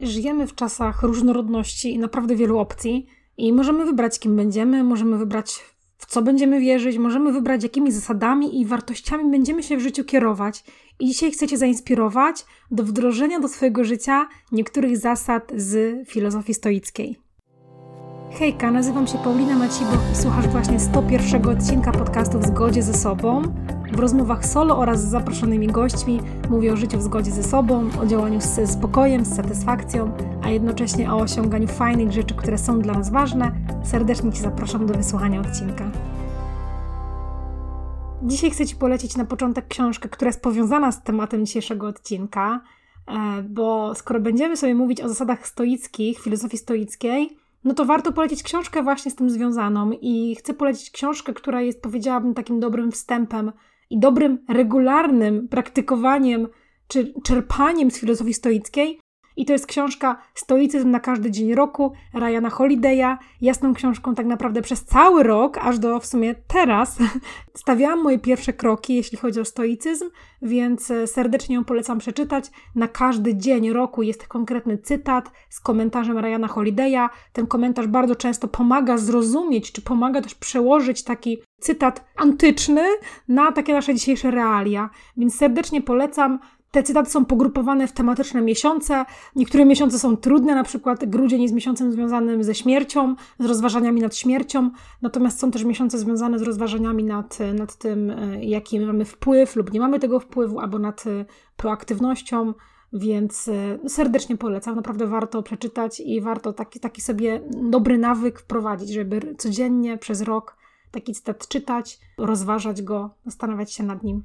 Żyjemy w czasach różnorodności i naprawdę wielu opcji, i możemy wybrać, kim będziemy, możemy wybrać, w co będziemy wierzyć, możemy wybrać, jakimi zasadami i wartościami będziemy się w życiu kierować. I dzisiaj chcecie zainspirować do wdrożenia do swojego życia niektórych zasad z filozofii stoickiej. Hejka, nazywam się Paulina Maciboch i słuchasz właśnie 101 odcinka podcastu W zgodzie ze sobą. W rozmowach solo oraz z zaproszonymi gośćmi mówię o życiu w zgodzie ze sobą, o działaniu z spokojem, z satysfakcją, a jednocześnie o osiąganiu fajnych rzeczy, które są dla nas ważne. Serdecznie Cię zapraszam do wysłuchania odcinka. Dzisiaj chcę Ci polecić na początek książkę, która jest powiązana z tematem dzisiejszego odcinka, e, bo skoro będziemy sobie mówić o zasadach stoickich, filozofii stoickiej, no to warto polecić książkę właśnie z tym związaną i chcę polecić książkę, która jest, powiedziałabym, takim dobrym wstępem i dobrym, regularnym praktykowaniem czy czerpaniem z filozofii stoickiej. I to jest książka Stoicyzm na każdy dzień roku Ryana Holiday'a. Jasną książką tak naprawdę przez cały rok, aż do w sumie teraz, stawiałam moje pierwsze kroki, jeśli chodzi o stoicyzm, więc e, serdecznie ją polecam przeczytać. Na każdy dzień roku jest konkretny cytat z komentarzem Ryana Holiday'a. Ten komentarz bardzo często pomaga zrozumieć, czy pomaga też przełożyć taki cytat antyczny na takie nasze dzisiejsze realia. Więc serdecznie polecam. Te cytaty są pogrupowane w tematyczne miesiące. Niektóre miesiące są trudne, na przykład grudzień jest miesiącem związanym ze śmiercią, z rozważaniami nad śmiercią, natomiast są też miesiące związane z rozważaniami nad, nad tym, e, jaki mamy wpływ lub nie mamy tego wpływu, albo nad e, proaktywnością, więc e, serdecznie polecam. Naprawdę warto przeczytać i warto taki, taki sobie dobry nawyk wprowadzić, żeby codziennie przez rok taki cytat czytać, rozważać go, zastanawiać się nad nim.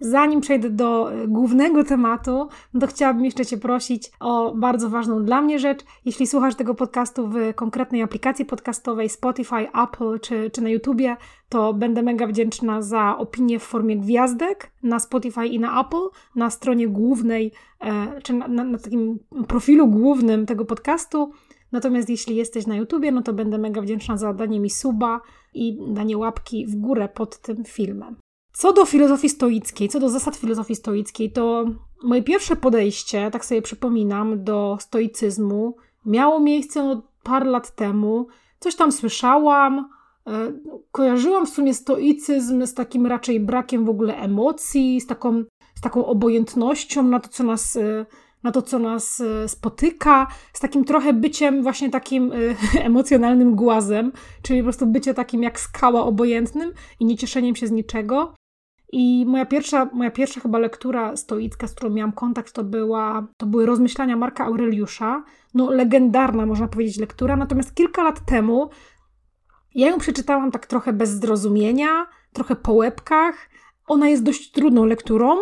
Zanim przejdę do e, głównego tematu, no to chciałabym jeszcze Cię prosić o bardzo ważną dla mnie rzecz. Jeśli słuchasz tego podcastu w konkretnej aplikacji podcastowej, Spotify, Apple czy, czy na YouTubie, to będę mega wdzięczna za opinię w formie gwiazdek na Spotify i na Apple, na stronie głównej, e, czy na, na, na takim profilu głównym tego podcastu. Natomiast jeśli jesteś na YouTubie, no to będę mega wdzięczna za danie mi suba i danie łapki w górę pod tym filmem. Co do filozofii stoickiej, co do zasad filozofii stoickiej, to moje pierwsze podejście, tak sobie przypominam, do stoicyzmu miało miejsce parę lat temu. Coś tam słyszałam, e, kojarzyłam w sumie stoicyzm z takim raczej brakiem w ogóle emocji, z taką, z taką obojętnością na to, co nas, e, na to, co nas e, spotyka, z takim trochę byciem właśnie takim emocjonalnym głazem, czyli po prostu bycie takim jak skała obojętnym i nie cieszeniem się z niczego. I moja pierwsza, moja pierwsza chyba lektura stoicka, z którą miałam kontakt, to, była, to były rozmyślania Marka Aureliusza. No, legendarna, można powiedzieć, lektura. Natomiast kilka lat temu ja ją przeczytałam tak trochę bez zrozumienia, trochę po łebkach. Ona jest dość trudną lekturą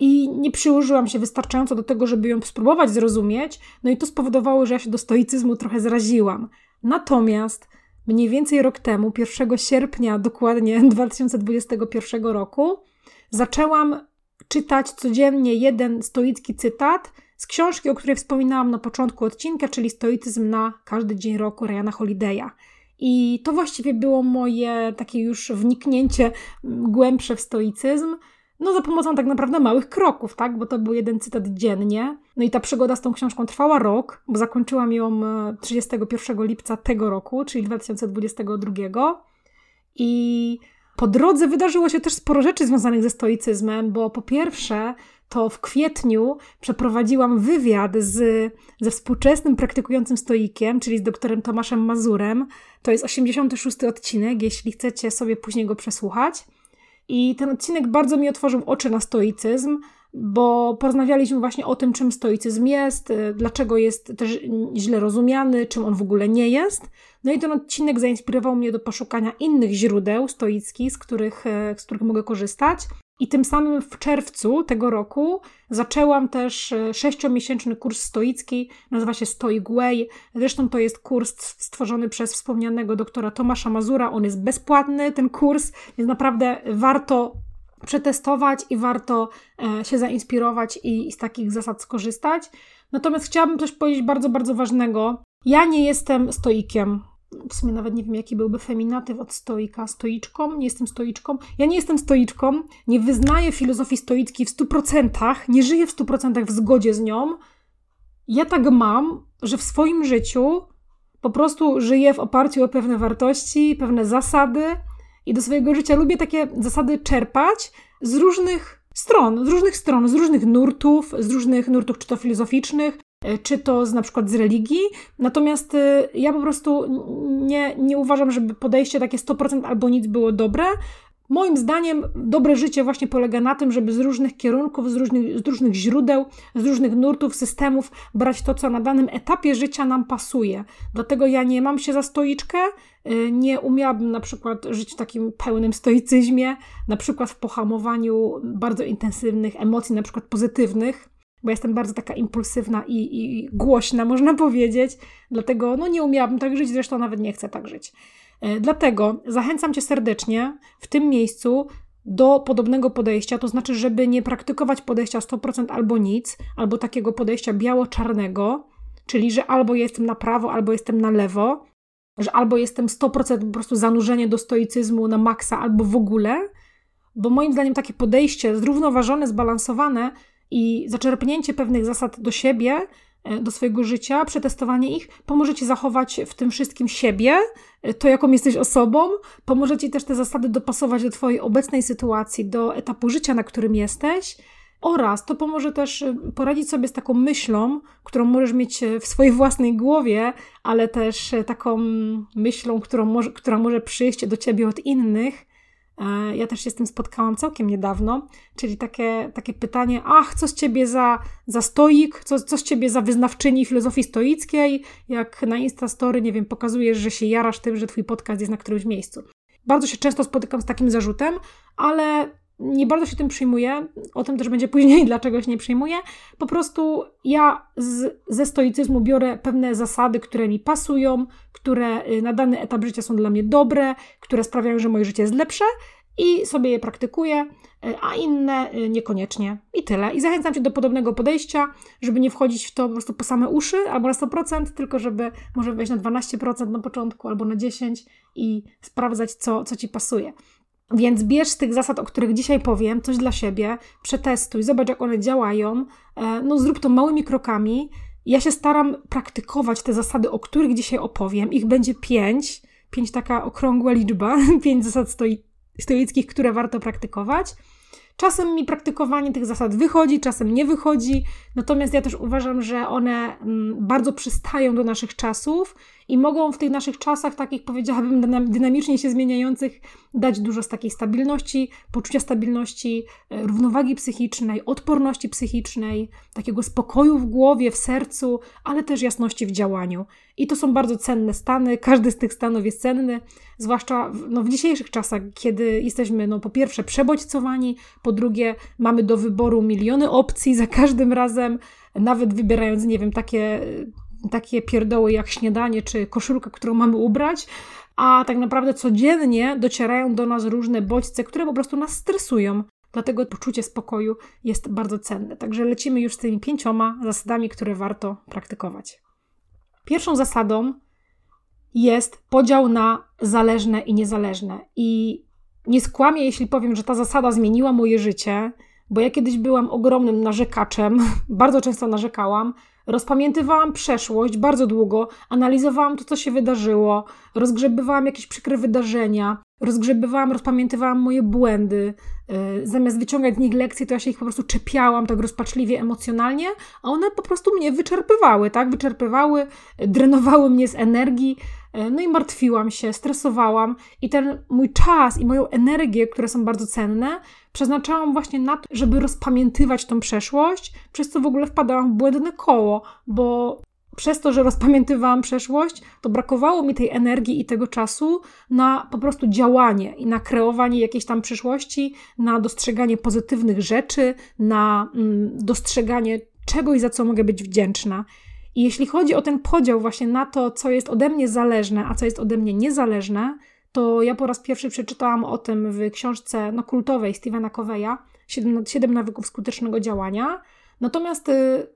i nie przyłożyłam się wystarczająco do tego, żeby ją spróbować zrozumieć. No i to spowodowało, że ja się do stoicyzmu trochę zraziłam. Natomiast mniej więcej rok temu, 1 sierpnia dokładnie 2021 roku, zaczęłam czytać codziennie jeden stoicki cytat z książki, o której wspominałam na początku odcinka, czyli Stoicyzm na każdy dzień roku Ryana Holiday'a. I to właściwie było moje takie już wniknięcie głębsze w stoicyzm. No za pomocą tak naprawdę małych kroków, tak? Bo to był jeden cytat dziennie. No i ta przygoda z tą książką trwała rok, bo zakończyłam ją 31 e, lipca tego roku, czyli 2022. I po drodze wydarzyło się też sporo rzeczy związanych ze stoicyzmem, bo po pierwsze, to w kwietniu przeprowadziłam wywiad z, ze współczesnym praktykującym stoikiem, czyli z doktorem Tomaszem Mazurem. To jest 86 odcinek, jeśli chcecie sobie później go przesłuchać. I ten odcinek bardzo mi otworzył oczy na stoicyzm, bo porozmawialiśmy właśnie o tym, czym stoicyzm jest, y, dlaczego jest też źle rozumiany, czym on w ogóle nie jest. No i ten odcinek zainspirował mnie do poszukania innych źródeł stoickich, z których, y, z których mogę korzystać. I tym samym w czerwcu tego roku zaczęłam też e, sześciomiesięczny kurs stoicki, nazywa się Stoic Way. Zresztą to jest kurs stworzony przez wspomnianego doktora Tomasza Mazura. On jest bezpłatny, ten kurs, więc naprawdę warto przetestować i warto e, się zainspirować i z takich zasad skorzystać. Natomiast chciałabym coś powiedzieć bardzo, bardzo ważnego. Ja nie jestem stoikiem w sumie nawet nie wiem, jaki byłby feminatyw od stoika, stoiczką, nie jestem stoiczką. Ja nie jestem stoiczką, nie wyznaję filozofii stoickiej w 100%, nie żyję w 100% w zgodzie z nią. Ja tak mam, że w swoim życiu po prostu żyję w oparciu o pewne wartości, pewne zasady i do swojego życia lubię takie zasady czerpać z różnych stron, z różnych stron, z różnych nurtów, z różnych nurtów, czy to filozoficznych, czy to z, na przykład z religii. Natomiast e, ja po prostu nie, nie uważam, żeby podejście takie 100% albo nic było dobre. Moim zdaniem dobre życie właśnie polega na tym, żeby z różnych kierunków, z różnych, z różnych źródeł, z różnych nurtów, systemów brać to, co na danym etapie życia nam pasuje. Dlatego ja nie mam się za stoiczkę, y, nie umiałabym na przykład żyć w takim pełnym stoicyzmie, na przykład w pohamowaniu bardzo intensywnych emocji, na przykład pozytywnych, bo jestem bardzo taka impulsywna i, i głośna, można powiedzieć. Dlatego no, nie umiałabym tak żyć, zresztą nawet nie chcę tak żyć. E, dlatego zachęcam Cię serdecznie w tym miejscu do podobnego podejścia, to znaczy, żeby nie praktykować podejścia 100% albo nic, albo takiego podejścia biało-czarnego, czyli że albo jestem na prawo, albo jestem na lewo, że albo jestem 100% po prostu zanurzenie do stoicyzmu na maksa, albo w ogóle, bo moim zdaniem takie podejście zrównoważone, zbalansowane i zaczerpnięcie pewnych zasad do siebie E, do swojego życia, przetestowanie ich pomoże ci zachować w tym wszystkim siebie, e, to jaką jesteś osobą, pomoże ci też te zasady dopasować do twojej obecnej sytuacji, do etapu życia, na którym jesteś. Oraz to pomoże też e, poradzić sobie z taką myślą, którą możesz mieć w swojej własnej głowie, ale też taką myślą, którą może, która może przyjść do ciebie od innych, ja też się z tym spotkałam całkiem niedawno, czyli takie, takie pytanie, ach, co z ciebie za, za stoik, co, co z ciebie za wyznawczyni filozofii stoickiej, jak na Instastory, nie wiem, pokazujesz, że się jarasz tym, że twój podcast jest na którymś miejscu. Bardzo się często spotykam z takim zarzutem, ale nie bardzo się tym przyjmuję. O tym też będzie później, dlaczego się nie przyjmuję. Po prostu ja z, ze stoicyzmu biorę pewne zasady, które mi pasują, które y, na dany etap życia są dla mnie dobre, które sprawiają, że moje życie jest lepsze i sobie je praktykuję, y, a inne y, niekoniecznie. I tyle. I zachęcam Cię do podobnego podejścia, żeby nie wchodzić w to po prostu po same uszy albo na 100%, tylko żeby może wejść na 12% na początku albo na 10% i sprawdzać, co, co Ci pasuje. Więc bierz z tych zasad, o których dzisiaj powiem, coś dla siebie, przetestuj, zobacz, jak one działają. E, no, zrób to małymi krokami. Ja się staram praktykować te zasady, o których dzisiaj opowiem. Ich będzie pięć, pięć taka okrągła liczba, pięć zasad stoi, stoickich, które warto praktykować. Czasem mi praktykowanie tych zasad wychodzi, czasem nie wychodzi, natomiast ja też uważam, że one mm, bardzo przystają do naszych czasów i mogą w tych naszych czasach, takich powiedziałabym dynamicznie się zmieniających, dać dużo z takiej stabilności, poczucia stabilności, e, równowagi psychicznej, odporności psychicznej, takiego spokoju w głowie, w sercu, ale też jasności w działaniu. I to są bardzo cenne stany, każdy z tych stanów jest cenny, zwłaszcza w, no, w dzisiejszych czasach, kiedy jesteśmy no, po pierwsze przebodźcowani, po drugie mamy do wyboru miliony opcji za każdym razem, nawet wybierając, nie wiem, takie takie pierdoły jak śniadanie czy koszulka, którą mamy ubrać, a tak naprawdę codziennie docierają do nas różne bodźce, które po prostu nas stresują. Dlatego poczucie spokoju jest bardzo cenne. Także lecimy już z tymi pięcioma zasadami, które warto praktykować. Pierwszą zasadą jest podział na zależne i niezależne. I nie skłamię, jeśli powiem, że ta zasada zmieniła moje życie, bo ja kiedyś byłam ogromnym narzekaczem, bardzo często narzekałam, Rozpamiętywałam przeszłość bardzo długo, analizowałam to, co się wydarzyło, rozgrzebywałam jakieś przykre wydarzenia, rozgrzebywałam, rozpamiętywałam moje błędy. Yy, zamiast wyciągać z nich lekcje, to ja się ich po prostu czepiałam tak rozpaczliwie, emocjonalnie, a one po prostu mnie wyczerpywały, tak? Wyczerpywały, drenowały mnie z energii. Yy, no i martwiłam się, stresowałam i ten mój czas i moją energię, które są bardzo cenne, przeznaczałam właśnie na to, żeby rozpamiętywać tą przeszłość, przez co w ogóle wpadałam w błędne koło, bo przez to, że rozpamiętywałam przeszłość, to brakowało mi tej energii i tego czasu na po prostu działanie i na kreowanie jakiejś tam przyszłości, na dostrzeganie pozytywnych rzeczy, na mm, dostrzeganie czegoś, za co mogę być wdzięczna. I jeśli chodzi o ten podział właśnie na to, co jest ode mnie zależne, a co jest ode mnie niezależne, to ja po raz pierwszy przeczytałam o tym w książce no, kultowej Stephena Coveya, 7, 7 nawyków skutecznego działania. Natomiast y,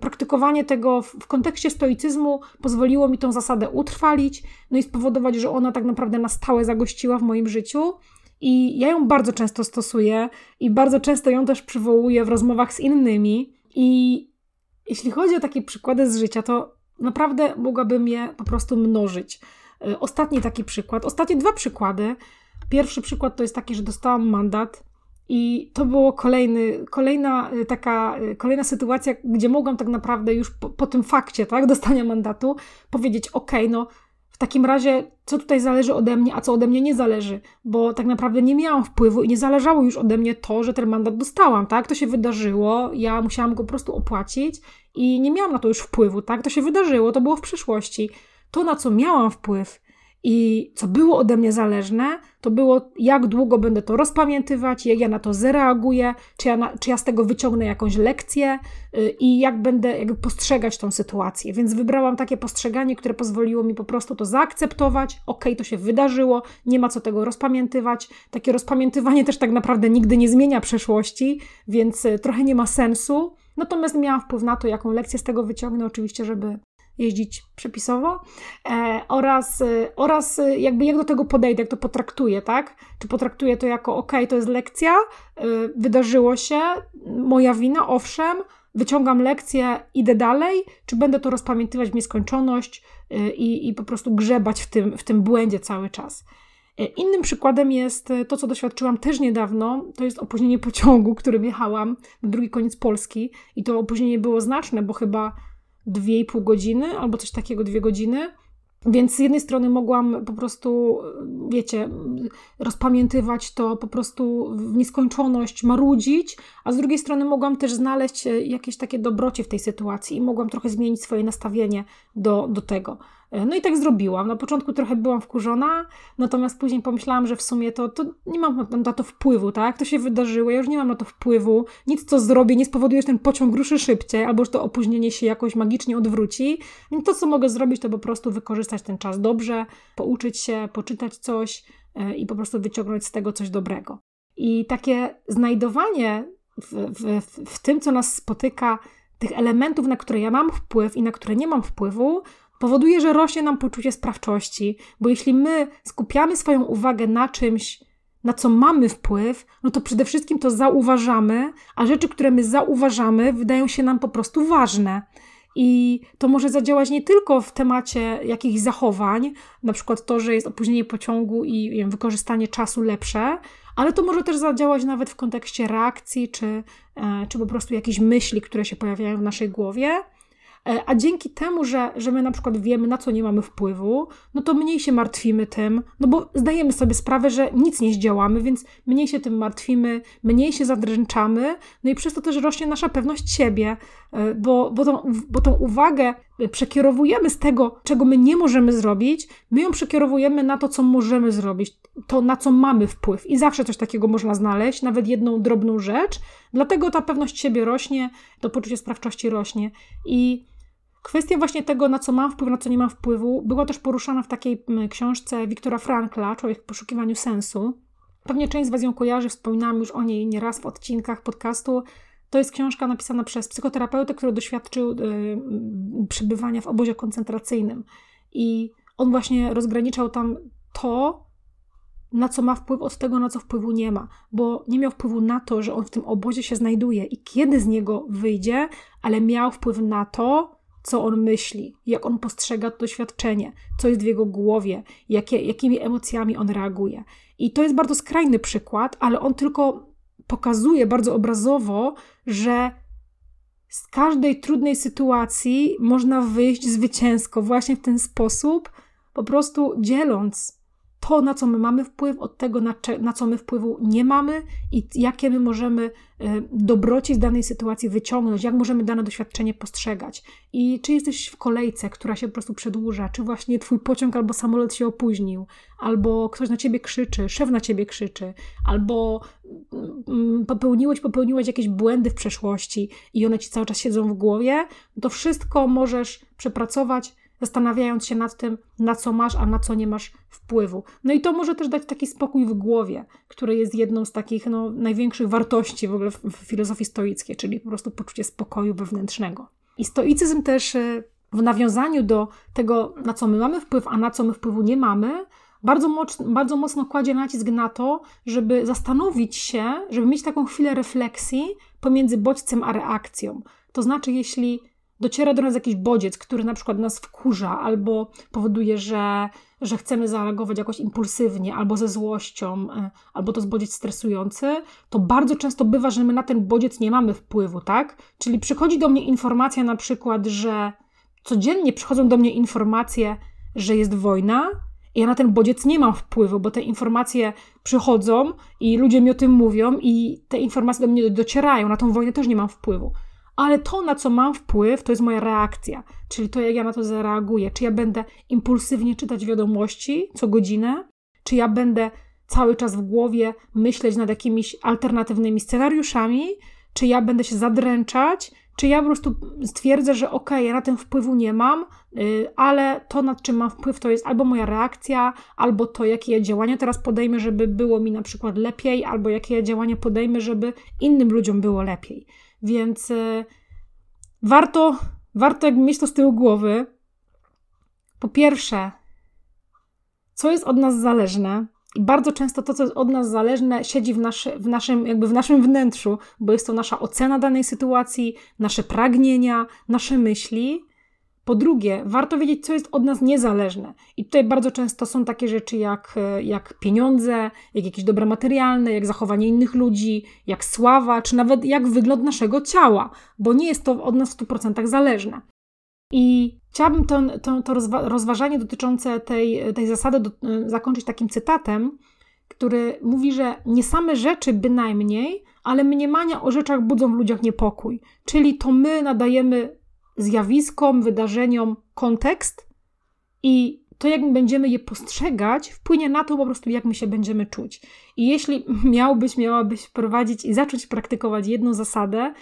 praktykowanie tego w, w kontekście stoicyzmu pozwoliło mi tą zasadę utrwalić, no i spowodować, że ona tak naprawdę na stałe zagościła w moim życiu. I ja ją bardzo często stosuję i bardzo często ją też przywołuję w rozmowach z innymi. I jeśli chodzi o takie przykłady z życia, to naprawdę mogłabym je po prostu mnożyć. Y, ostatni taki przykład, ostatnie dwa przykłady. Pierwszy przykład to jest taki, że dostałam mandat i to było kolejny, kolejna y, taka, y, kolejna sytuacja, gdzie mogłam tak naprawdę już po, po tym fakcie, tak, dostania mandatu powiedzieć, ok, no w takim razie, co tutaj zależy ode mnie, a co ode mnie nie zależy, bo tak naprawdę nie miałam wpływu i nie zależało już ode mnie to, że ten mandat dostałam, tak? To się wydarzyło, ja musiałam go po prostu opłacić i nie miałam na to już wpływu, tak? To się wydarzyło, to było w przyszłości. To, na co miałam wpływ, i co było ode mnie zależne, to było jak długo będę to rozpamiętywać, jak ja na to zareaguję, czy ja, na, czy ja z tego wyciągnę jakąś lekcję yy, i jak będę jakby postrzegać tą sytuację. Więc wybrałam takie postrzeganie, które pozwoliło mi po prostu to zaakceptować. Ok, to się wydarzyło, nie ma co tego rozpamiętywać. Takie rozpamiętywanie też tak naprawdę nigdy nie zmienia przeszłości, więc yy, trochę nie ma sensu. Natomiast miałam wpływ na to, jaką lekcję z tego wyciągnę, oczywiście, żeby jeździć przepisowo e, oraz, e, oraz e, jakby jak do tego podejdę, jak to potraktuję, tak? Czy potraktuję to jako ok, to jest lekcja, e, wydarzyło się, moja wina, owszem, wyciągam lekcję, idę dalej, czy będę to rozpamiętywać w nieskończoność e, i, i po prostu grzebać w tym, w tym błędzie cały czas. E, innym przykładem jest to, co doświadczyłam też niedawno, to jest opóźnienie pociągu, którym jechałam na drugi koniec Polski i to opóźnienie było znaczne, bo chyba 2,5 godziny albo coś takiego, dwie godziny. Więc z jednej strony mogłam po prostu, wiecie, rozpamiętywać to po prostu w nieskończoność, marudzić, a z drugiej strony mogłam też znaleźć jakieś takie dobrocie w tej sytuacji i mogłam trochę zmienić swoje nastawienie do, do tego. E, no i tak zrobiłam. Na początku trochę byłam wkurzona, natomiast później pomyślałam, że w sumie to, to nie mam na to wpływu, tak? To się wydarzyło, ja już nie mam na to wpływu. Nic, co zrobię, nie spowoduje, że ten pociąg ruszy szybciej, albo że to opóźnienie się jakoś magicznie odwróci. Więc to, co mogę zrobić, to po prostu wykorzystać ten czas dobrze, pouczyć się, poczytać coś e, i po prostu wyciągnąć z tego coś dobrego. I takie znajdowanie w, w, w tym, co nas spotyka, tych elementów, na które ja mam wpływ i na które nie mam wpływu, powoduje, że rośnie nam poczucie sprawczości, bo jeśli my skupiamy swoją uwagę na czymś, na co mamy wpływ, no to przede wszystkim to zauważamy, a rzeczy, które my zauważamy, wydają się nam po prostu ważne. I to może zadziałać nie tylko w temacie jakichś zachowań, na przykład to, że jest opóźnienie pociągu i wiem, wykorzystanie czasu lepsze, ale to może też zadziałać nawet w kontekście reakcji, czy, e, czy po prostu jakichś myśli, które się pojawiają w naszej głowie. E, a dzięki temu, że, że my na przykład wiemy, na co nie mamy wpływu, no to mniej się martwimy tym, no bo zdajemy sobie sprawę, że nic nie zdziałamy, więc mniej się tym martwimy, mniej się zadręczamy, no i przez to też rośnie nasza pewność siebie, e, bo, bo, tą, bo tą uwagę przekierowujemy z tego, czego my nie możemy zrobić, my ją przekierowujemy na to, co możemy zrobić, to na co mamy wpływ. I zawsze coś takiego można znaleźć, nawet jedną drobną rzecz. Dlatego ta pewność siebie rośnie, to poczucie sprawczości rośnie. I Kwestia właśnie tego, na co mam wpływ, na co nie mam wpływu, była też poruszana w takiej książce Wiktora Frankla, Człowiek w poszukiwaniu sensu. Pewnie część z Was ją kojarzy, wspominałam już o niej nieraz w odcinkach podcastu. To jest książka napisana przez psychoterapeutę, który doświadczył y, przebywania w obozie koncentracyjnym. I on właśnie rozgraniczał tam to, na co ma wpływ, od tego, na co wpływu nie ma, bo nie miał wpływu na to, że on w tym obozie się znajduje i kiedy z niego wyjdzie, ale miał wpływ na to, co on myśli, jak on postrzega to doświadczenie, co jest w jego głowie, jakie, jakimi emocjami on reaguje. I to jest bardzo skrajny przykład, ale on tylko pokazuje bardzo obrazowo, że z każdej trudnej sytuacji można wyjść zwycięsko właśnie w ten sposób, po prostu dzieląc to, na co my mamy wpływ, od tego, na, na co my wpływu nie mamy i jakie my możemy y, dobroci z danej sytuacji wyciągnąć, jak możemy dane doświadczenie postrzegać. I czy jesteś w kolejce, która się po prostu przedłuża, czy właśnie twój pociąg albo samolot się opóźnił, albo ktoś na ciebie krzyczy, szef na ciebie krzyczy, albo mm, popełniłeś, popełniłeś jakieś błędy w przeszłości i one ci cały czas siedzą w głowie, to wszystko możesz przepracować zastanawiając się nad tym, na co masz, a na co nie masz wpływu. No i to może też dać taki spokój w głowie, który jest jedną z takich no, największych wartości w ogóle w, filozofii stoickiej, czyli po prostu poczucie spokoju wewnętrznego. I stoicyzm też e, w nawiązaniu do tego, na co my mamy wpływ, a na co my wpływu nie mamy, bardzo, moc, bardzo mocno kładzie nacisk na to, żeby zastanowić się, żeby mieć taką chwilę refleksji pomiędzy bodźcem a reakcją. To znaczy, jeśli dociera do nas jakiś bodziec, który na przykład nas wkurza albo powoduje, że, że chcemy zareagować jakoś impulsywnie albo ze złością, e, albo to jest bodziec stresujący, to bardzo często bywa, że my na ten bodziec nie mamy wpływu, tak? Czyli przychodzi do mnie informacja na przykład, że codziennie przychodzą do mnie informacje, że jest wojna, ja na ten bodziec nie mam wpływu, bo te informacje przychodzą i ludzie mi o tym mówią, i te informacje do mnie docierają. Na tą wojnę też nie mam wpływu ale to, na co mam wpływ, to jest moja reakcja, czyli to, jak ja na to zareaguję. Czy ja będę impulsywnie czytać wiadomości co godzinę, czy ja będę cały czas w głowie myśleć nad jakimiś alternatywnymi scenariuszami, czy ja będę się zadręczać, czy ja po prostu stwierdzę, że okej, okay, ja na tym wpływu nie mam, yy, ale to, nad czym mam wpływ, to jest albo moja reakcja, albo to, jakie ja działania teraz podejmę, żeby było mi na przykład lepiej, albo jakie ja działania podejmę, żeby innym ludziom było lepiej. Więc y, warto, warto jakby mieć to z tyłu głowy. Po pierwsze, co jest od nas zależne, i bardzo często to, co jest od nas zależne, siedzi w, naszy, w, naszym, jakby w naszym wnętrzu, bo jest to nasza ocena danej sytuacji, nasze pragnienia, nasze myśli. Po drugie, warto wiedzieć, co jest od nas niezależne. I tutaj bardzo często są takie rzeczy jak, e, jak pieniądze, jak jakieś dobra materialne, jak zachowanie innych ludzi, jak sława, czy nawet jak wygląd naszego ciała, bo nie jest to od nas w 100% zależne. I chciałabym to, to, to rozważanie dotyczące tej, tej zasady do, e, zakończyć takim cytatem, który mówi, że nie same rzeczy bynajmniej, ale mniemania o rzeczach budzą w ludziach niepokój. Czyli to my nadajemy zjawiskom, wydarzeniom kontekst i to, jak będziemy je postrzegać, wpłynie na to po prostu, jak my się będziemy czuć. I jeśli miałbyś, miałabyś wprowadzić i zacząć praktykować jedną zasadę,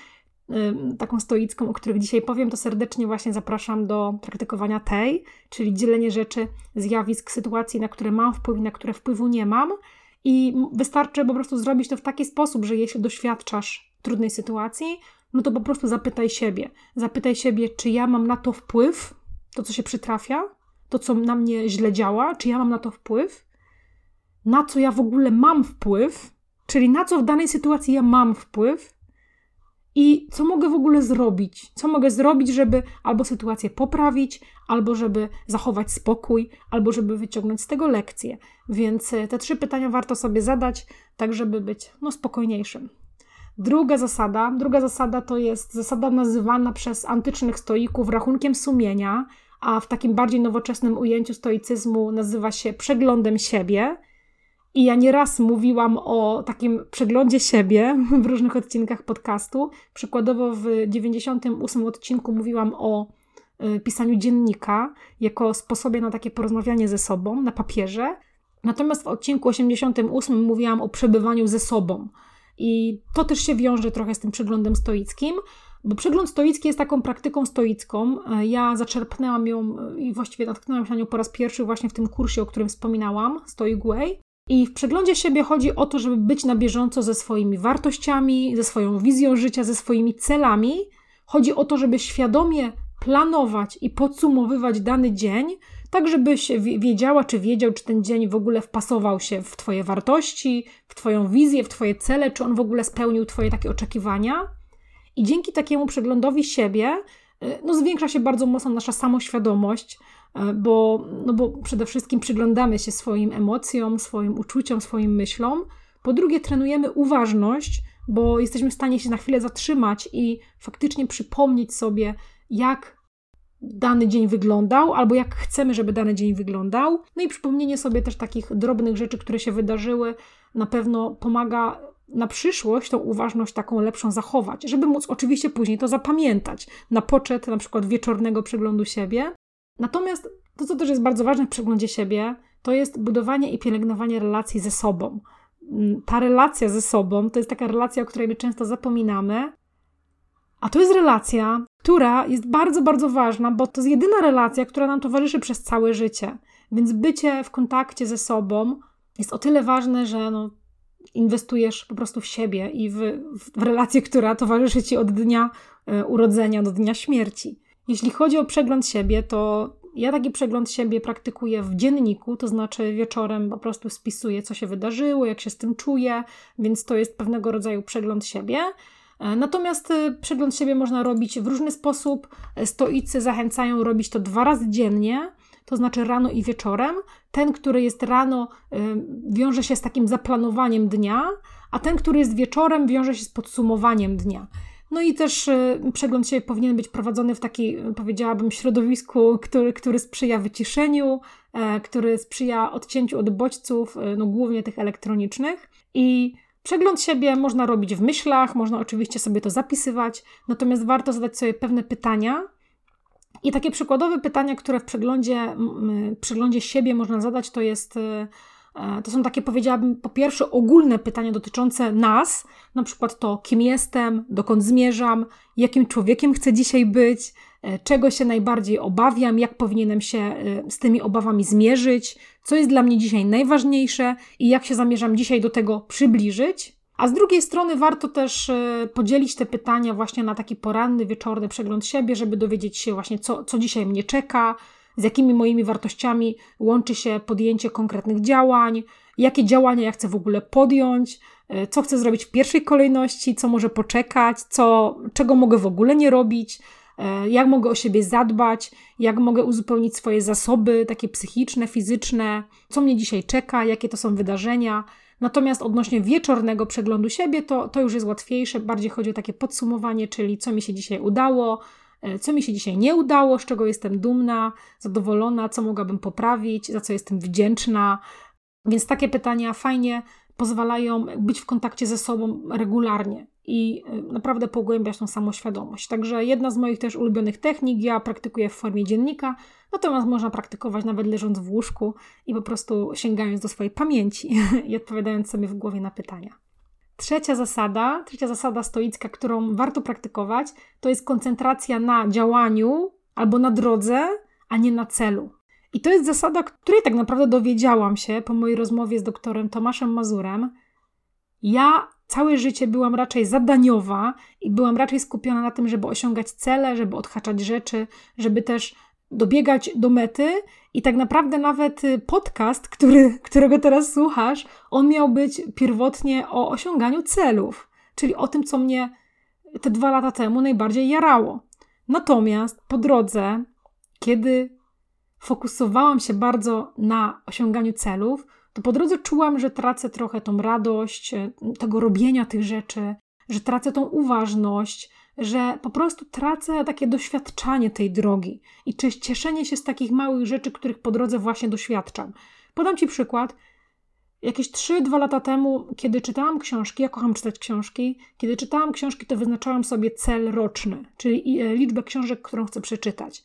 taką stoicką, o których dzisiaj powiem, to serdecznie właśnie zapraszam do praktykowania tej, czyli dzielenie rzeczy, zjawisk, sytuacji, na które mam wpływ i na które wpływu nie mam. I wystarczy po prostu zrobić to w taki sposób, że jeśli doświadczasz trudnej sytuacji, no to po prostu zapytaj siebie. Zapytaj siebie, czy ja mam na to wpływ, to co się przytrafia, to co na mnie źle działa, czy ja mam na to wpływ, na co ja w ogóle mam wpływ, czyli na co w danej sytuacji ja mam wpływ i co mogę w ogóle zrobić. Co mogę zrobić, żeby albo sytuację poprawić, albo żeby zachować spokój, albo żeby wyciągnąć z tego lekcję. Więc e, te trzy pytania warto sobie zadać, tak żeby być no, spokojniejszym. Druga zasada, druga zasada to jest zasada nazywana przez antycznych stoików rachunkiem sumienia, a w takim bardziej nowoczesnym ujęciu stoicyzmu nazywa się przeglądem siebie. I ja nieraz mówiłam o takim przeglądzie siebie w różnych odcinkach podcastu. Przykładowo w 98 odcinku mówiłam o y, pisaniu dziennika jako sposobie na takie porozmawianie ze sobą na papierze. Natomiast w odcinku 88 mówiłam o przebywaniu ze sobą, i to też się wiąże trochę z tym przeglądem stoickim, bo przegląd stoicki jest taką praktyką stoicką. E, ja zaczerpnęłam ją e, i właściwie natknęłam się na nią po raz pierwszy właśnie w tym kursie, o którym wspominałam, Stoic Way. I w przeglądzie siebie chodzi o to, żeby być na bieżąco ze swoimi wartościami, ze swoją wizją życia, ze swoimi celami. Chodzi o to, żeby świadomie planować i podsumowywać dany dzień, tak żebyś wiedziała, czy wiedział, czy ten dzień w ogóle wpasował się w Twoje wartości, w Twoją wizję, w Twoje cele, czy on w ogóle spełnił Twoje takie oczekiwania. I dzięki takiemu przeglądowi siebie, y, no zwiększa się bardzo mocno nasza samoświadomość, y, bo, no bo przede wszystkim przyglądamy się swoim emocjom, swoim uczuciom, swoim myślom. Po drugie, trenujemy uważność, bo jesteśmy w stanie się na chwilę zatrzymać i faktycznie przypomnieć sobie, jak dany dzień wyglądał, albo jak chcemy, żeby dany dzień wyglądał. No i przypomnienie sobie też takich drobnych rzeczy, które się wydarzyły, na pewno pomaga na przyszłość tą uważność taką lepszą zachować, żeby móc oczywiście później to zapamiętać na poczet na przykład wieczornego przeglądu siebie. Natomiast to, co też jest bardzo ważne w przeglądzie siebie, to jest budowanie i pielęgnowanie relacji ze sobą. Mm, ta relacja ze sobą to jest taka relacja, o której my często zapominamy, a to jest relacja, która jest bardzo, bardzo ważna, bo to jest jedyna relacja, która nam towarzyszy przez całe życie. Więc bycie w kontakcie ze sobą jest o tyle ważne, że no, inwestujesz po prostu w siebie i w, w relację, która towarzyszy ci od dnia e, urodzenia do dnia śmierci. Jeśli chodzi o przegląd siebie, to ja taki przegląd siebie praktykuję w dzienniku, to znaczy wieczorem po prostu spisuję, co się wydarzyło, jak się z tym czuję, więc to jest pewnego rodzaju przegląd siebie. E, natomiast e, przegląd siebie można robić w różny sposób. E, stoicy zachęcają robić to dwa razy dziennie, to znaczy rano i wieczorem. Ten, który jest rano, wiąże się z takim zaplanowaniem dnia, a ten, który jest wieczorem, wiąże się z podsumowaniem dnia. No i też przegląd siebie powinien być prowadzony w takiej, powiedziałabym, środowisku, który, który sprzyja wyciszeniu, który sprzyja odcięciu od bodźców, no głównie tych elektronicznych. I Przegląd siebie można robić w myślach, można oczywiście sobie to zapisywać, natomiast warto zadać sobie pewne pytania. I takie przykładowe pytania, które w przeglądzie, przeglądzie siebie można zadać, to jest. E, to są takie, powiedziałabym, po pierwsze ogólne pytania dotyczące nas, na przykład to, kim jestem, dokąd zmierzam, jakim człowiekiem chcę dzisiaj być, e, czego się najbardziej obawiam, jak powinienem się e, z tymi obawami zmierzyć, co jest dla mnie dzisiaj najważniejsze i jak się zamierzam dzisiaj do tego przybliżyć. A z drugiej strony warto też podzielić te pytania właśnie na taki poranny, wieczorny przegląd siebie, żeby dowiedzieć się właśnie, co, co dzisiaj mnie czeka, z jakimi moimi wartościami łączy się podjęcie konkretnych działań, jakie działania ja chcę w ogóle podjąć, e, co chcę zrobić w pierwszej kolejności, co może poczekać, co, czego mogę w ogóle nie robić, e, jak mogę o siebie zadbać, jak mogę uzupełnić swoje zasoby, takie psychiczne, fizyczne, co mnie dzisiaj czeka, jakie to są wydarzenia. Natomiast odnośnie wieczornego przeglądu siebie, to, to już jest łatwiejsze, bardziej chodzi o takie podsumowanie, czyli co mi się dzisiaj udało, co mi się dzisiaj nie udało, z czego jestem dumna, zadowolona, co mogłabym poprawić, za co jestem wdzięczna. Więc takie pytania fajnie pozwalają być w kontakcie ze sobą regularnie i y, naprawdę pogłębiać tą samoświadomość. Także jedna z moich też ulubionych technik, ja praktykuję w formie dziennika, natomiast można praktykować nawet leżąc w łóżku i po prostu sięgając do swojej pamięci i odpowiadając sobie w głowie na pytania. Trzecia zasada, trzecia zasada stoicka, którą warto praktykować, to jest koncentracja na działaniu albo na drodze, a nie na celu. I to jest zasada, której tak naprawdę dowiedziałam się po mojej rozmowie z doktorem Tomaszem Mazurem. Ja całe życie byłam raczej zadaniowa i byłam raczej skupiona na tym, żeby osiągać cele, żeby odhaczać rzeczy, żeby też dobiegać do mety. I tak naprawdę nawet y, podcast, który, którego teraz słuchasz, on miał być pierwotnie o osiąganiu celów, czyli o tym, co mnie te dwa lata temu najbardziej jarało. Natomiast po drodze, kiedy fokusowałam się bardzo na osiąganiu celów, to po drodze czułam, że tracę trochę tą radość e, tego robienia tych rzeczy, że tracę tą uważność, że po prostu tracę takie doświadczanie tej drogi i cieszenie się z takich małych rzeczy, których po drodze właśnie doświadczam. Podam Ci przykład. Jakieś 3-2 lata temu, kiedy czytałam książki, ja kocham czytać książki, kiedy czytałam książki, to wyznaczałam sobie cel roczny, czyli e, liczbę książek, którą chcę przeczytać.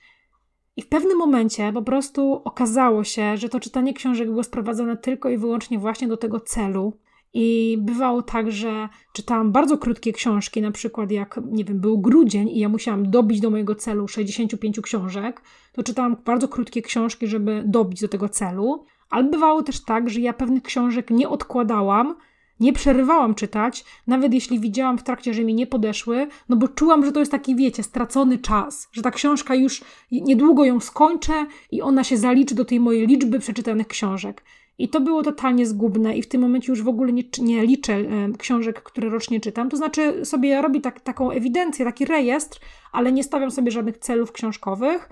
I w pewnym momencie po prostu okazało się, że to czytanie książek było sprowadzone tylko i wyłącznie właśnie do tego celu. I bywało tak, że czytałam bardzo krótkie książki, na przykład jak, nie wiem, był grudzień i ja musiałam dobić do mojego celu 65 książek, to czytałam bardzo krótkie książki, żeby dobić do tego celu. Ale bywało też tak, że ja pewnych książek nie odkładałam, nie przerywałam czytać, nawet jeśli widziałam w trakcie, że mi nie podeszły, no bo czułam, że to jest taki, wiecie, stracony czas, że ta książka już niedługo ją skończę i ona się zaliczy do tej mojej liczby przeczytanych książek. I to było totalnie zgubne i w tym momencie już w ogóle nie, nie liczę e, książek, które rocznie czytam. To znaczy sobie robię tak, taką ewidencję, taki rejestr, ale nie stawiam sobie żadnych celów książkowych.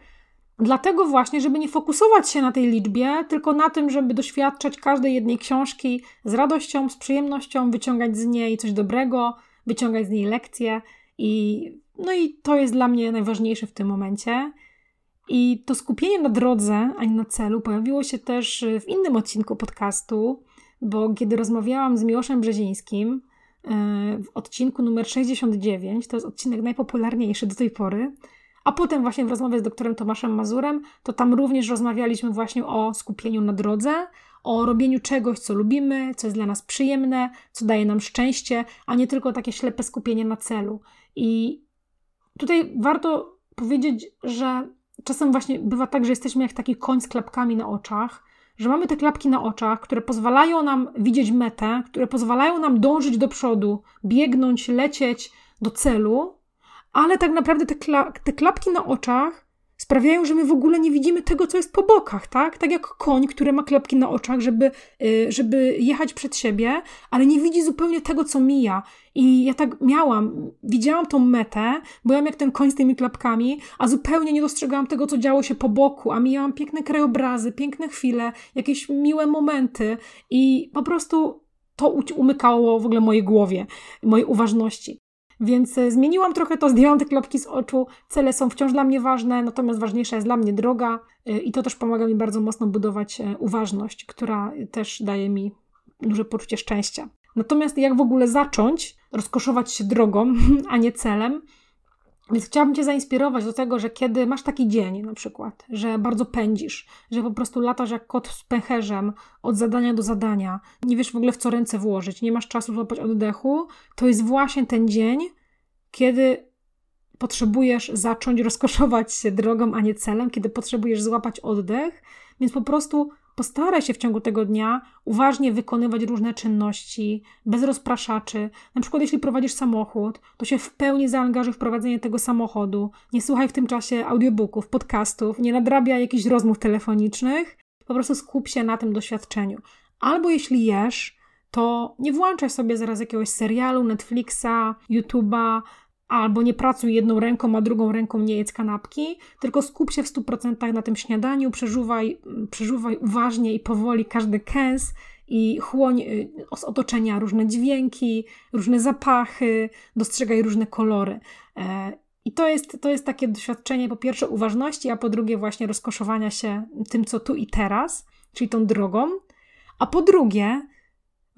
Dlatego właśnie, żeby nie fokusować się na tej liczbie, tylko na tym, żeby doświadczać każdej jednej książki z radością, z przyjemnością, wyciągać z niej coś dobrego, wyciągać z niej lekcje. I, no i to jest dla mnie najważniejsze w tym momencie. I to skupienie na drodze, a nie na celu, pojawiło się też w innym odcinku podcastu, bo kiedy rozmawiałam z Miłoszem Brzezińskim e, w odcinku numer 69, to jest odcinek najpopularniejszy do tej pory, a potem właśnie w rozmowie z doktorem Tomaszem Mazurem, to tam również rozmawialiśmy właśnie o skupieniu na drodze, o robieniu czegoś, co lubimy, co jest dla nas przyjemne, co daje nam szczęście, a nie tylko takie ślepe skupienie na celu. I tutaj warto powiedzieć, że czasem właśnie bywa tak, że jesteśmy jak taki koń z klapkami na oczach, że mamy te klapki na oczach, które pozwalają nam widzieć metę, które pozwalają nam dążyć do przodu, biegnąć, lecieć do celu, ale tak naprawdę te, kla te klapki na oczach sprawiają, że my w ogóle nie widzimy tego, co jest po bokach, tak? Tak jak koń, który ma klepki na oczach, żeby, y, żeby jechać przed siebie, ale nie widzi zupełnie tego, co mija. I ja tak miałam, widziałam tą metę, byłam jak ten koń z tymi klapkami, a zupełnie nie dostrzegałam tego, co działo się po boku, a mijałam piękne krajobrazy, piękne chwile, jakieś miłe momenty i po prostu to umykało w ogóle mojej głowie, mojej uważności. Więc e, zmieniłam trochę to, zdjęłam te klapki z oczu. Cele są wciąż dla mnie ważne, natomiast ważniejsza jest dla mnie droga e, i to też pomaga mi bardzo mocno budować e, uważność, która też daje mi duże poczucie szczęścia. Natomiast jak w ogóle zacząć rozkoszować się drogą, a nie celem? Więc chciałabym Cię zainspirować do tego, że kiedy masz taki dzień, na przykład, że bardzo pędzisz, że po prostu latasz jak kot z pęcherzem od zadania do zadania, nie wiesz w ogóle w co ręce włożyć, nie masz czasu złapać oddechu, to jest właśnie ten dzień, kiedy potrzebujesz zacząć rozkoszować się drogą, a nie celem, kiedy potrzebujesz złapać oddech, więc po prostu Postaraj się w ciągu tego dnia uważnie wykonywać różne czynności, bez rozpraszaczy. Na przykład, jeśli prowadzisz samochód, to się w pełni zaangażuj w prowadzenie tego samochodu. Nie słuchaj w tym czasie audiobooków, podcastów, nie nadrabia jakichś rozmów telefonicznych. Po prostu skup się na tym doświadczeniu. Albo jeśli jesz, to nie włączaj sobie zaraz jakiegoś serialu, Netflixa, YouTube'a, albo nie pracuj jedną ręką, a drugą ręką nie jedz kanapki, tylko skup się w 100% na tym śniadaniu, przeżuwaj, przeżuwaj uważnie i powoli każdy kęs i chłoń y, z otoczenia różne dźwięki, różne zapachy, dostrzegaj różne kolory. E, I to jest, to jest takie doświadczenie po pierwsze uważności, a po drugie właśnie rozkoszowania się tym, co tu i teraz, czyli tą drogą. A po drugie,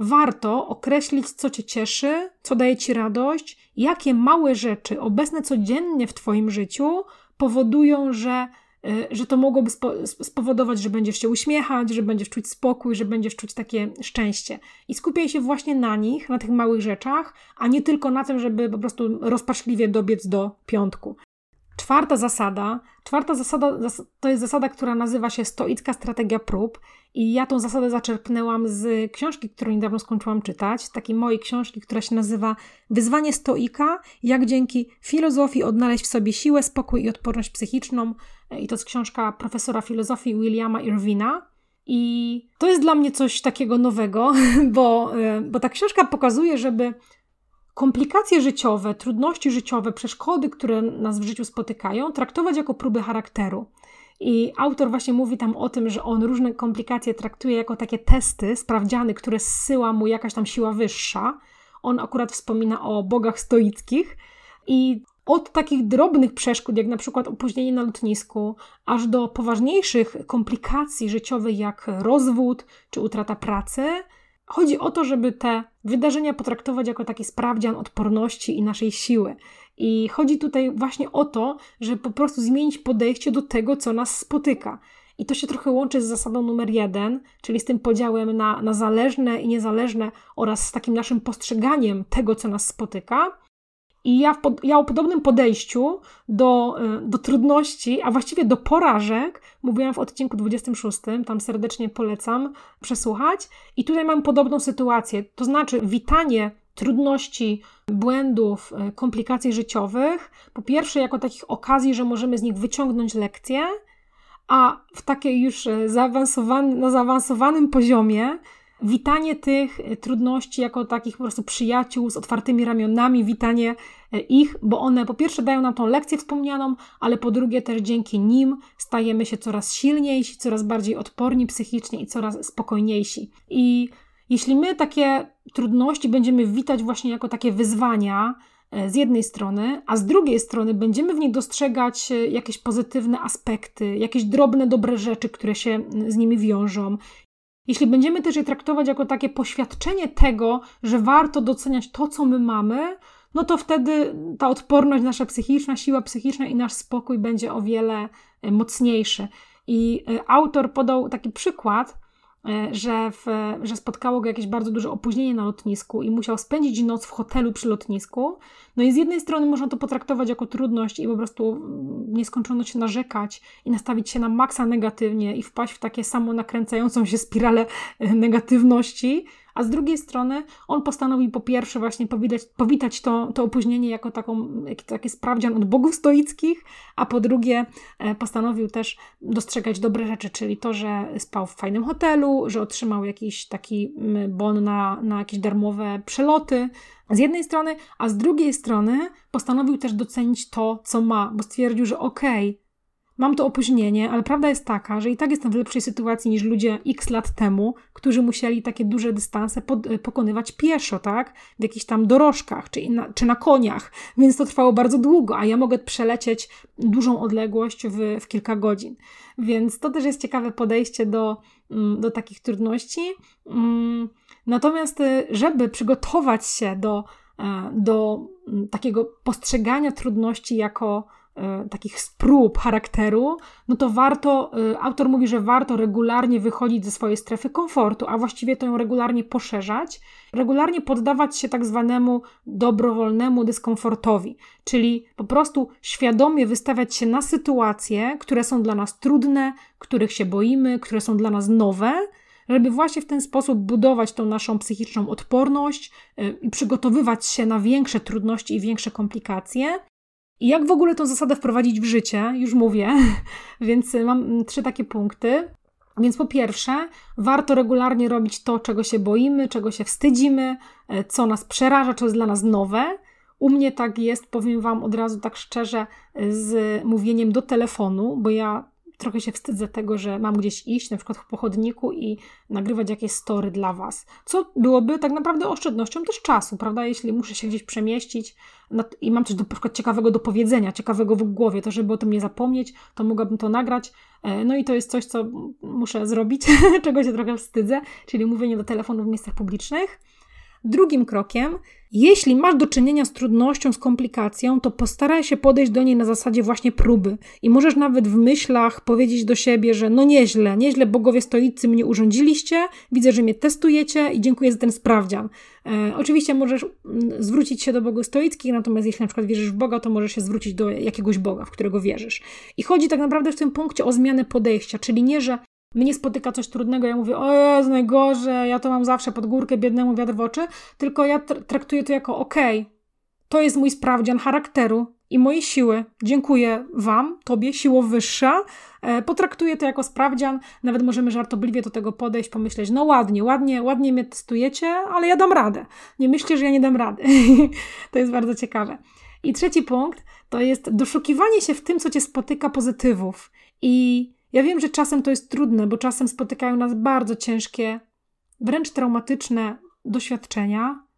warto określić, co cię cieszy, co daje ci radość, jakie małe rzeczy obecne codziennie w twoim życiu powodują, że, y, że to mogłoby spowodować, że będziesz się uśmiechać, że będziesz czuć spokój, że będziesz czuć takie szczęście. I skupiaj się właśnie na nich, na tych małych rzeczach, a nie tylko na tym, żeby po prostu rozpaczliwie dobiec do piątku. Czwarta zasada, czwarta zasada to jest zasada, która nazywa się stoicka strategia prób i ja tą zasadę zaczerpnęłam z książki, którą niedawno skończyłam czytać, takiej mojej książki, która się nazywa Wyzwanie stoika, jak dzięki filozofii odnaleźć w sobie siłę, spokój i odporność psychiczną i to jest książka profesora filozofii Williama Irwina. I to jest dla mnie coś takiego nowego, bo, bo ta książka pokazuje, żeby komplikacje życiowe, trudności życiowe, przeszkody, które nas w życiu spotykają, traktować jako próby charakteru. I autor właśnie mówi tam o tym, że on różne komplikacje traktuje jako takie testy, sprawdziany, które zsyła mu jakaś tam siła wyższa. On akurat wspomina o bogach stoickich. I od takich drobnych przeszkód, jak na przykład opóźnienie na lotnisku, aż do poważniejszych komplikacji życiowych, jak rozwód czy utrata pracy, Chodzi o to, żeby te wydarzenia potraktować jako taki sprawdzian odporności i naszej siły. I chodzi tutaj właśnie o to, żeby po prostu zmienić podejście do tego, co nas spotyka. I to się trochę łączy z zasadą numer jeden, czyli z tym podziałem na, na zależne i niezależne oraz z takim naszym postrzeganiem tego, co nas spotyka. I ja, pod, ja o podobnym podejściu do, y, do trudności, a właściwie do porażek, mówiłam w odcinku 26, tam serdecznie polecam przesłuchać. I tutaj mam podobną sytuację, to znaczy witanie trudności, błędów, y, komplikacji życiowych, po pierwsze jako takich okazji, że możemy z nich wyciągnąć lekcje, a w takiej już y, zaawansowanym, na zaawansowanym poziomie witanie tych e, trudności jako takich po prostu przyjaciół z otwartymi ramionami, witanie e, ich, bo one po pierwsze dają nam tą lekcję wspomnianą, ale po drugie też dzięki nim stajemy się coraz silniejsi, coraz bardziej odporni psychicznie i coraz spokojniejsi. I jeśli my takie trudności będziemy witać właśnie jako takie wyzwania, e, z jednej strony, a z drugiej strony będziemy w nich dostrzegać jakieś pozytywne aspekty, jakieś drobne, dobre rzeczy, które się z nimi wiążą, jeśli będziemy też je traktować jako takie poświadczenie tego, że warto doceniać to, co my mamy, no to wtedy ta odporność nasza psychiczna, siła psychiczna i nasz spokój będzie o wiele e, mocniejszy. I e, autor podał taki przykład, że, w, że spotkało go jakieś bardzo duże opóźnienie na lotnisku i musiał spędzić noc w hotelu przy lotnisku. No i z jednej strony można to potraktować jako trudność i po prostu mm, nieskończoność narzekać i nastawić się na maksa negatywnie i wpaść w takie samo nakręcającą się spiralę e, negatywności, a z drugiej strony on postanowił po pierwsze właśnie powitać, powitać to, to opóźnienie jako taką, taki sprawdzian od bogów stoickich, a po drugie e, postanowił też dostrzegać dobre rzeczy, czyli to, że spał w fajnym hotelu, że otrzymał jakiś taki bon na, na jakieś darmowe przeloty, z jednej strony, a z drugiej strony postanowił też docenić to, co ma, bo stwierdził, że okej, okay, mam to opóźnienie, ale prawda jest taka, że i tak jestem w lepszej sytuacji niż ludzie x lat temu, którzy musieli takie duże dystanse pod, e, pokonywać pieszo, tak? W jakichś tam dorożkach czy na, czy na koniach, więc to trwało bardzo długo, a ja mogę przelecieć dużą odległość w, w kilka godzin. Więc to też jest ciekawe podejście do, mm, do takich trudności. Mm, natomiast, e, żeby przygotować się do, e, do mm, takiego postrzegania trudności jako takich sprób charakteru, no to warto, e, autor mówi, że warto regularnie wychodzić ze swojej strefy komfortu, a właściwie to ją regularnie poszerzać, regularnie poddawać się tak zwanemu dobrowolnemu dyskomfortowi, czyli po prostu świadomie wystawiać się na sytuacje, które są dla nas trudne, których się boimy, które są dla nas nowe, żeby właśnie w ten sposób budować tą naszą psychiczną odporność e, i przygotowywać się na większe trudności i większe komplikacje, i jak w ogóle tą zasadę wprowadzić w życie? Już mówię, więc mam trzy takie punkty. Więc po pierwsze, warto regularnie robić to, czego się boimy, czego się wstydzimy, e, co nas przeraża, co jest dla nas nowe. U mnie tak jest, powiem Wam od razu tak szczerze, z mówieniem do telefonu, bo ja trochę się wstydzę tego, że mam gdzieś iść, na przykład po chodniku i nagrywać jakieś story dla Was. Co byłoby tak naprawdę oszczędnością też czasu, prawda? Jeśli muszę się gdzieś przemieścić i mam coś do, przykład ciekawego do powiedzenia, ciekawego w głowie, to żeby o tym nie zapomnieć, to mogłabym to nagrać. E, no i to jest coś, co muszę zrobić, czego się trochę wstydzę, czyli mówienie do telefonu w miejscach publicznych. Drugim krokiem, jeśli masz do czynienia z trudnością, z komplikacją, to postaraj się podejść do niej na zasadzie właśnie próby. I możesz nawet w myślach powiedzieć do siebie, że no nieźle, nieźle bogowie stoicy mnie urządziliście, widzę, że mnie testujecie i dziękuję za ten sprawdzian. E, oczywiście możesz mm, zwrócić się do bogów stoickich, natomiast jeśli na przykład wierzysz w Boga, to możesz się zwrócić do jakiegoś Boga, w którego wierzysz. I chodzi tak naprawdę w tym punkcie o zmianę podejścia, czyli nie, że mnie spotyka coś trudnego, ja mówię, o jest najgorzej, ja to mam zawsze pod górkę, biednemu wiatr w oczy, tylko ja traktuję to jako okej, okay, to jest mój sprawdzian charakteru i mojej siły. Dziękuję Wam, Tobie, siło wyższa. E, potraktuję to jako sprawdzian, nawet możemy żartobliwie do tego podejść, pomyśleć, no ładnie, ładnie, ładnie mnie testujecie, ale ja dam radę. Nie myślcie, że ja nie dam rady. to jest bardzo ciekawe. I trzeci punkt to jest doszukiwanie się w tym, co Cię spotyka pozytywów i ja wiem, że czasem to jest trudne, bo czasem spotykają nas bardzo ciężkie, wręcz traumatyczne doświadczenia,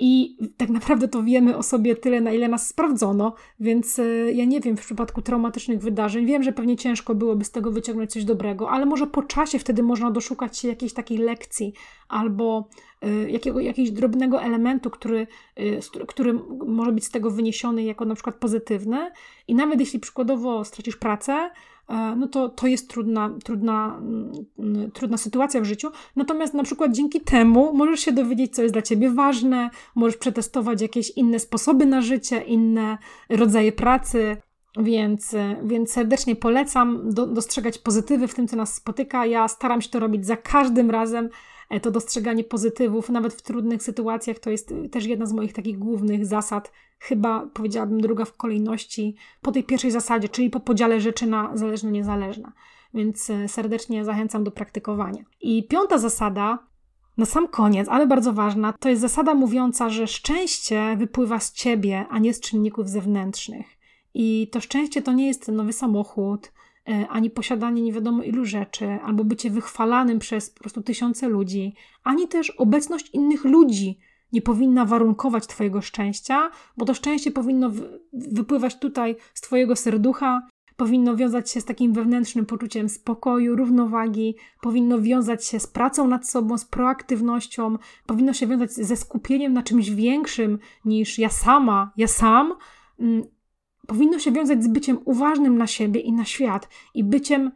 i tak naprawdę to wiemy o sobie tyle, na ile nas sprawdzono, więc e, ja nie wiem w przypadku traumatycznych wydarzeń. Wiem, że pewnie ciężko byłoby z tego wyciągnąć coś dobrego, ale może po czasie wtedy można doszukać się jakiejś takiej lekcji albo y, jakiego, jakiegoś drobnego elementu, który, y, który może być z tego wyniesiony jako na przykład pozytywny. I nawet jeśli przykładowo stracisz pracę, E, no to, to jest trudna, trudna, mm, trudna sytuacja w życiu. Natomiast na przykład dzięki temu możesz się dowiedzieć, co jest dla ciebie ważne, możesz przetestować jakieś inne sposoby na życie, inne rodzaje pracy. Więc, więc serdecznie polecam do, dostrzegać pozytywy w tym, co nas spotyka. Ja staram się to robić za każdym razem. E, to dostrzeganie pozytywów, nawet w trudnych sytuacjach, to jest też jedna z moich takich głównych zasad chyba powiedziałabym druga w kolejności po tej pierwszej zasadzie, czyli po podziale rzeczy na zależne-niezależne. Więc e, serdecznie zachęcam do praktykowania. I piąta zasada, na sam koniec, ale bardzo ważna, to jest zasada mówiąca, że szczęście wypływa z ciebie, a nie z czynników zewnętrznych. I to szczęście to nie jest nowy samochód, ani posiadanie nie wiadomo ilu rzeczy, albo bycie wychwalanym przez po prostu tysiące ludzi, ani też obecność innych ludzi, nie powinna warunkować Twojego szczęścia, bo to szczęście powinno wypływać tutaj z Twojego serducha, powinno wiązać się z takim wewnętrznym poczuciem spokoju, równowagi, powinno wiązać się z pracą nad sobą, z proaktywnością, powinno się wiązać ze skupieniem na czymś większym niż ja sama, ja sam. Powinno się wiązać z byciem uważnym na siebie i na świat i byciem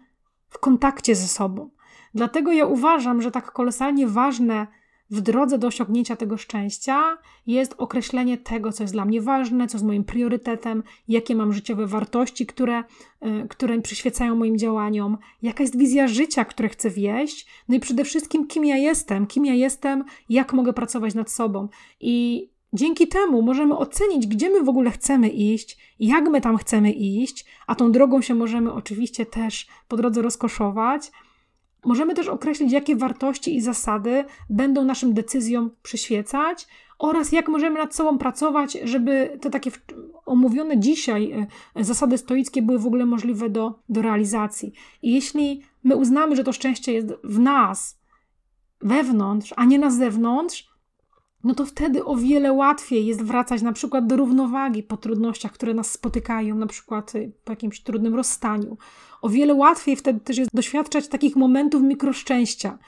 w kontakcie ze sobą. Dlatego ja uważam, że tak kolosalnie ważne w drodze do osiągnięcia tego szczęścia jest określenie tego, co jest dla mnie ważne, co jest moim priorytetem, jakie mam życiowe wartości, które, y, które przyświecają moim działaniom, jaka jest wizja życia, które chcę wieść, no i przede wszystkim, kim ja jestem, kim ja jestem, jak mogę pracować nad sobą. I Dzięki temu możemy ocenić, gdzie my w ogóle chcemy iść, jak my tam chcemy iść, a tą drogą się możemy oczywiście też po drodze rozkoszować. Możemy też określić, jakie wartości i zasady będą naszym decyzjom przyświecać oraz jak możemy nad sobą pracować, żeby te takie omówione dzisiaj e, zasady stoickie były w ogóle możliwe do, do realizacji. I jeśli my uznamy, że to szczęście jest w nas, wewnątrz, a nie na zewnątrz, no to wtedy o wiele łatwiej jest wracać na przykład do równowagi po trudnościach, które nas spotykają, na przykład y, po jakimś trudnym rozstaniu. O wiele łatwiej wtedy też jest doświadczać takich momentów mikroszczęścia.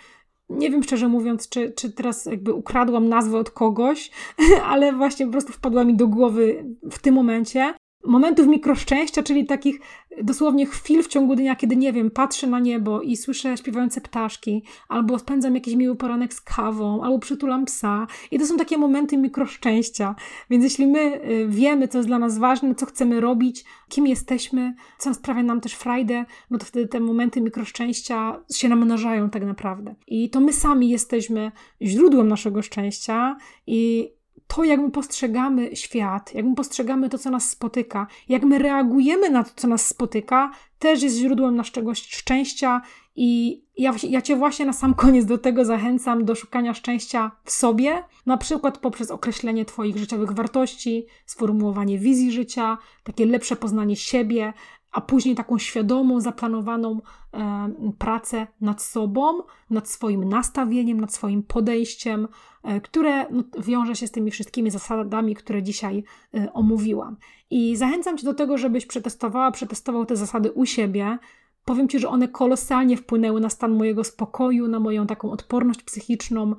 Nie wiem szczerze mówiąc, czy, czy teraz jakby ukradłam nazwę od kogoś, ale właśnie po prostu wpadła mi do głowy w tym momencie momentów mikroszczęścia, czyli takich dosłownie chwil w ciągu dnia, kiedy nie wiem, patrzę na niebo i słyszę śpiewające ptaszki, albo spędzam jakiś miły poranek z kawą, albo przytulam psa. I to są takie momenty mikroszczęścia. Więc jeśli my y, wiemy, co jest dla nas ważne, co chcemy robić, kim jesteśmy, co sprawia nam też frajdę, no to wtedy te momenty mikroszczęścia się namnażają tak naprawdę. I to my sami jesteśmy źródłem naszego szczęścia i to, jak my postrzegamy świat, jak my postrzegamy to, co nas spotyka, jak my reagujemy na to, co nas spotyka, też jest źródłem naszego szczęścia. I ja, ja Cię właśnie na sam koniec do tego zachęcam, do szukania szczęścia w sobie, na przykład poprzez określenie Twoich życiowych wartości, sformułowanie wizji życia, takie lepsze poznanie siebie, a później taką świadomą, zaplanowaną e, pracę nad sobą, nad swoim nastawieniem, nad swoim podejściem, e, które no, wiąże się z tymi wszystkimi zasadami, które dzisiaj e, omówiłam. I zachęcam Cię do tego, żebyś przetestowała, przetestował te zasady u siebie. Powiem Ci, że one kolosalnie wpłynęły na stan mojego spokoju, na moją taką odporność psychiczną,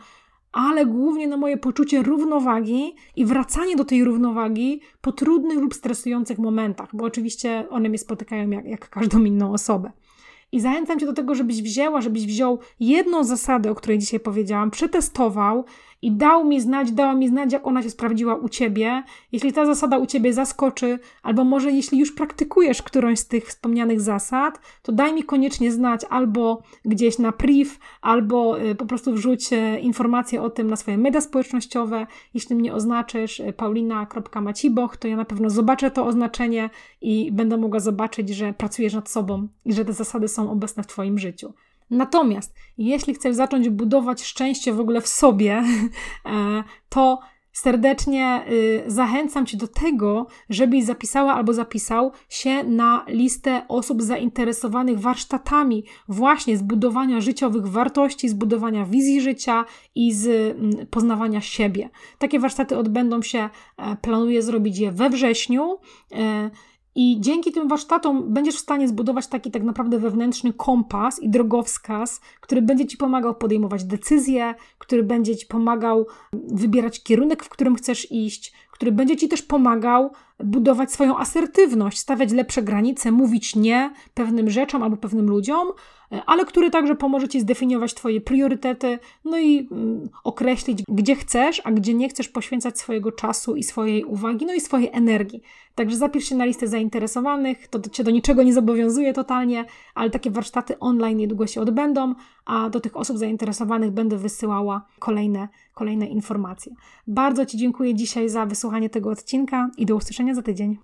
ale głównie na moje poczucie równowagi i wracanie do tej równowagi po trudnych lub stresujących momentach, bo oczywiście one mnie spotykają jak, jak każdą inną osobę. I zachęcam Cię do tego, żebyś wzięła, żebyś wziął jedną zasadę, o której dzisiaj powiedziałam, przetestował i dał mi znać, dała mi znać, jak ona się sprawdziła u ciebie. Jeśli ta zasada u ciebie zaskoczy, albo może jeśli już praktykujesz którąś z tych wspomnianych zasad, to daj mi koniecznie znać albo gdzieś na priv, albo y, po prostu wrzuć y, informację o tym na swoje media społecznościowe. Jeśli mnie oznaczysz y, paulina.maciboch, to ja na pewno zobaczę to oznaczenie i będę mogła zobaczyć, że pracujesz nad sobą i że te zasady są obecne w Twoim życiu. Natomiast jeśli chcesz zacząć budować szczęście w ogóle w sobie, e, to serdecznie y, zachęcam Cię do tego, żebyś zapisała albo zapisał się na listę osób zainteresowanych warsztatami właśnie z budowania życiowych wartości, z budowania wizji życia i z mm, poznawania siebie. Takie warsztaty odbędą się, e, planuję zrobić je we wrześniu. I dzięki tym warsztatom będziesz w stanie zbudować taki tak naprawdę wewnętrzny kompas i drogowskaz, który będzie ci pomagał podejmować decyzje, który będzie ci pomagał wybierać kierunek, w którym chcesz iść, który będzie ci też pomagał budować swoją asertywność, stawiać lepsze granice, mówić nie pewnym rzeczom albo pewnym ludziom, ale który także pomoże Ci zdefiniować Twoje priorytety, no i mm, określić, gdzie chcesz, a gdzie nie chcesz poświęcać swojego czasu i swojej uwagi, no i swojej energii. Także zapisz się na listę zainteresowanych, to Cię do niczego nie zobowiązuje totalnie, ale takie warsztaty online niedługo się odbędą, a do tych osób zainteresowanych będę wysyłała kolejne, kolejne informacje. Bardzo Ci dziękuję dzisiaj za wysłuchanie tego odcinka i do usłyszenia za tydzień.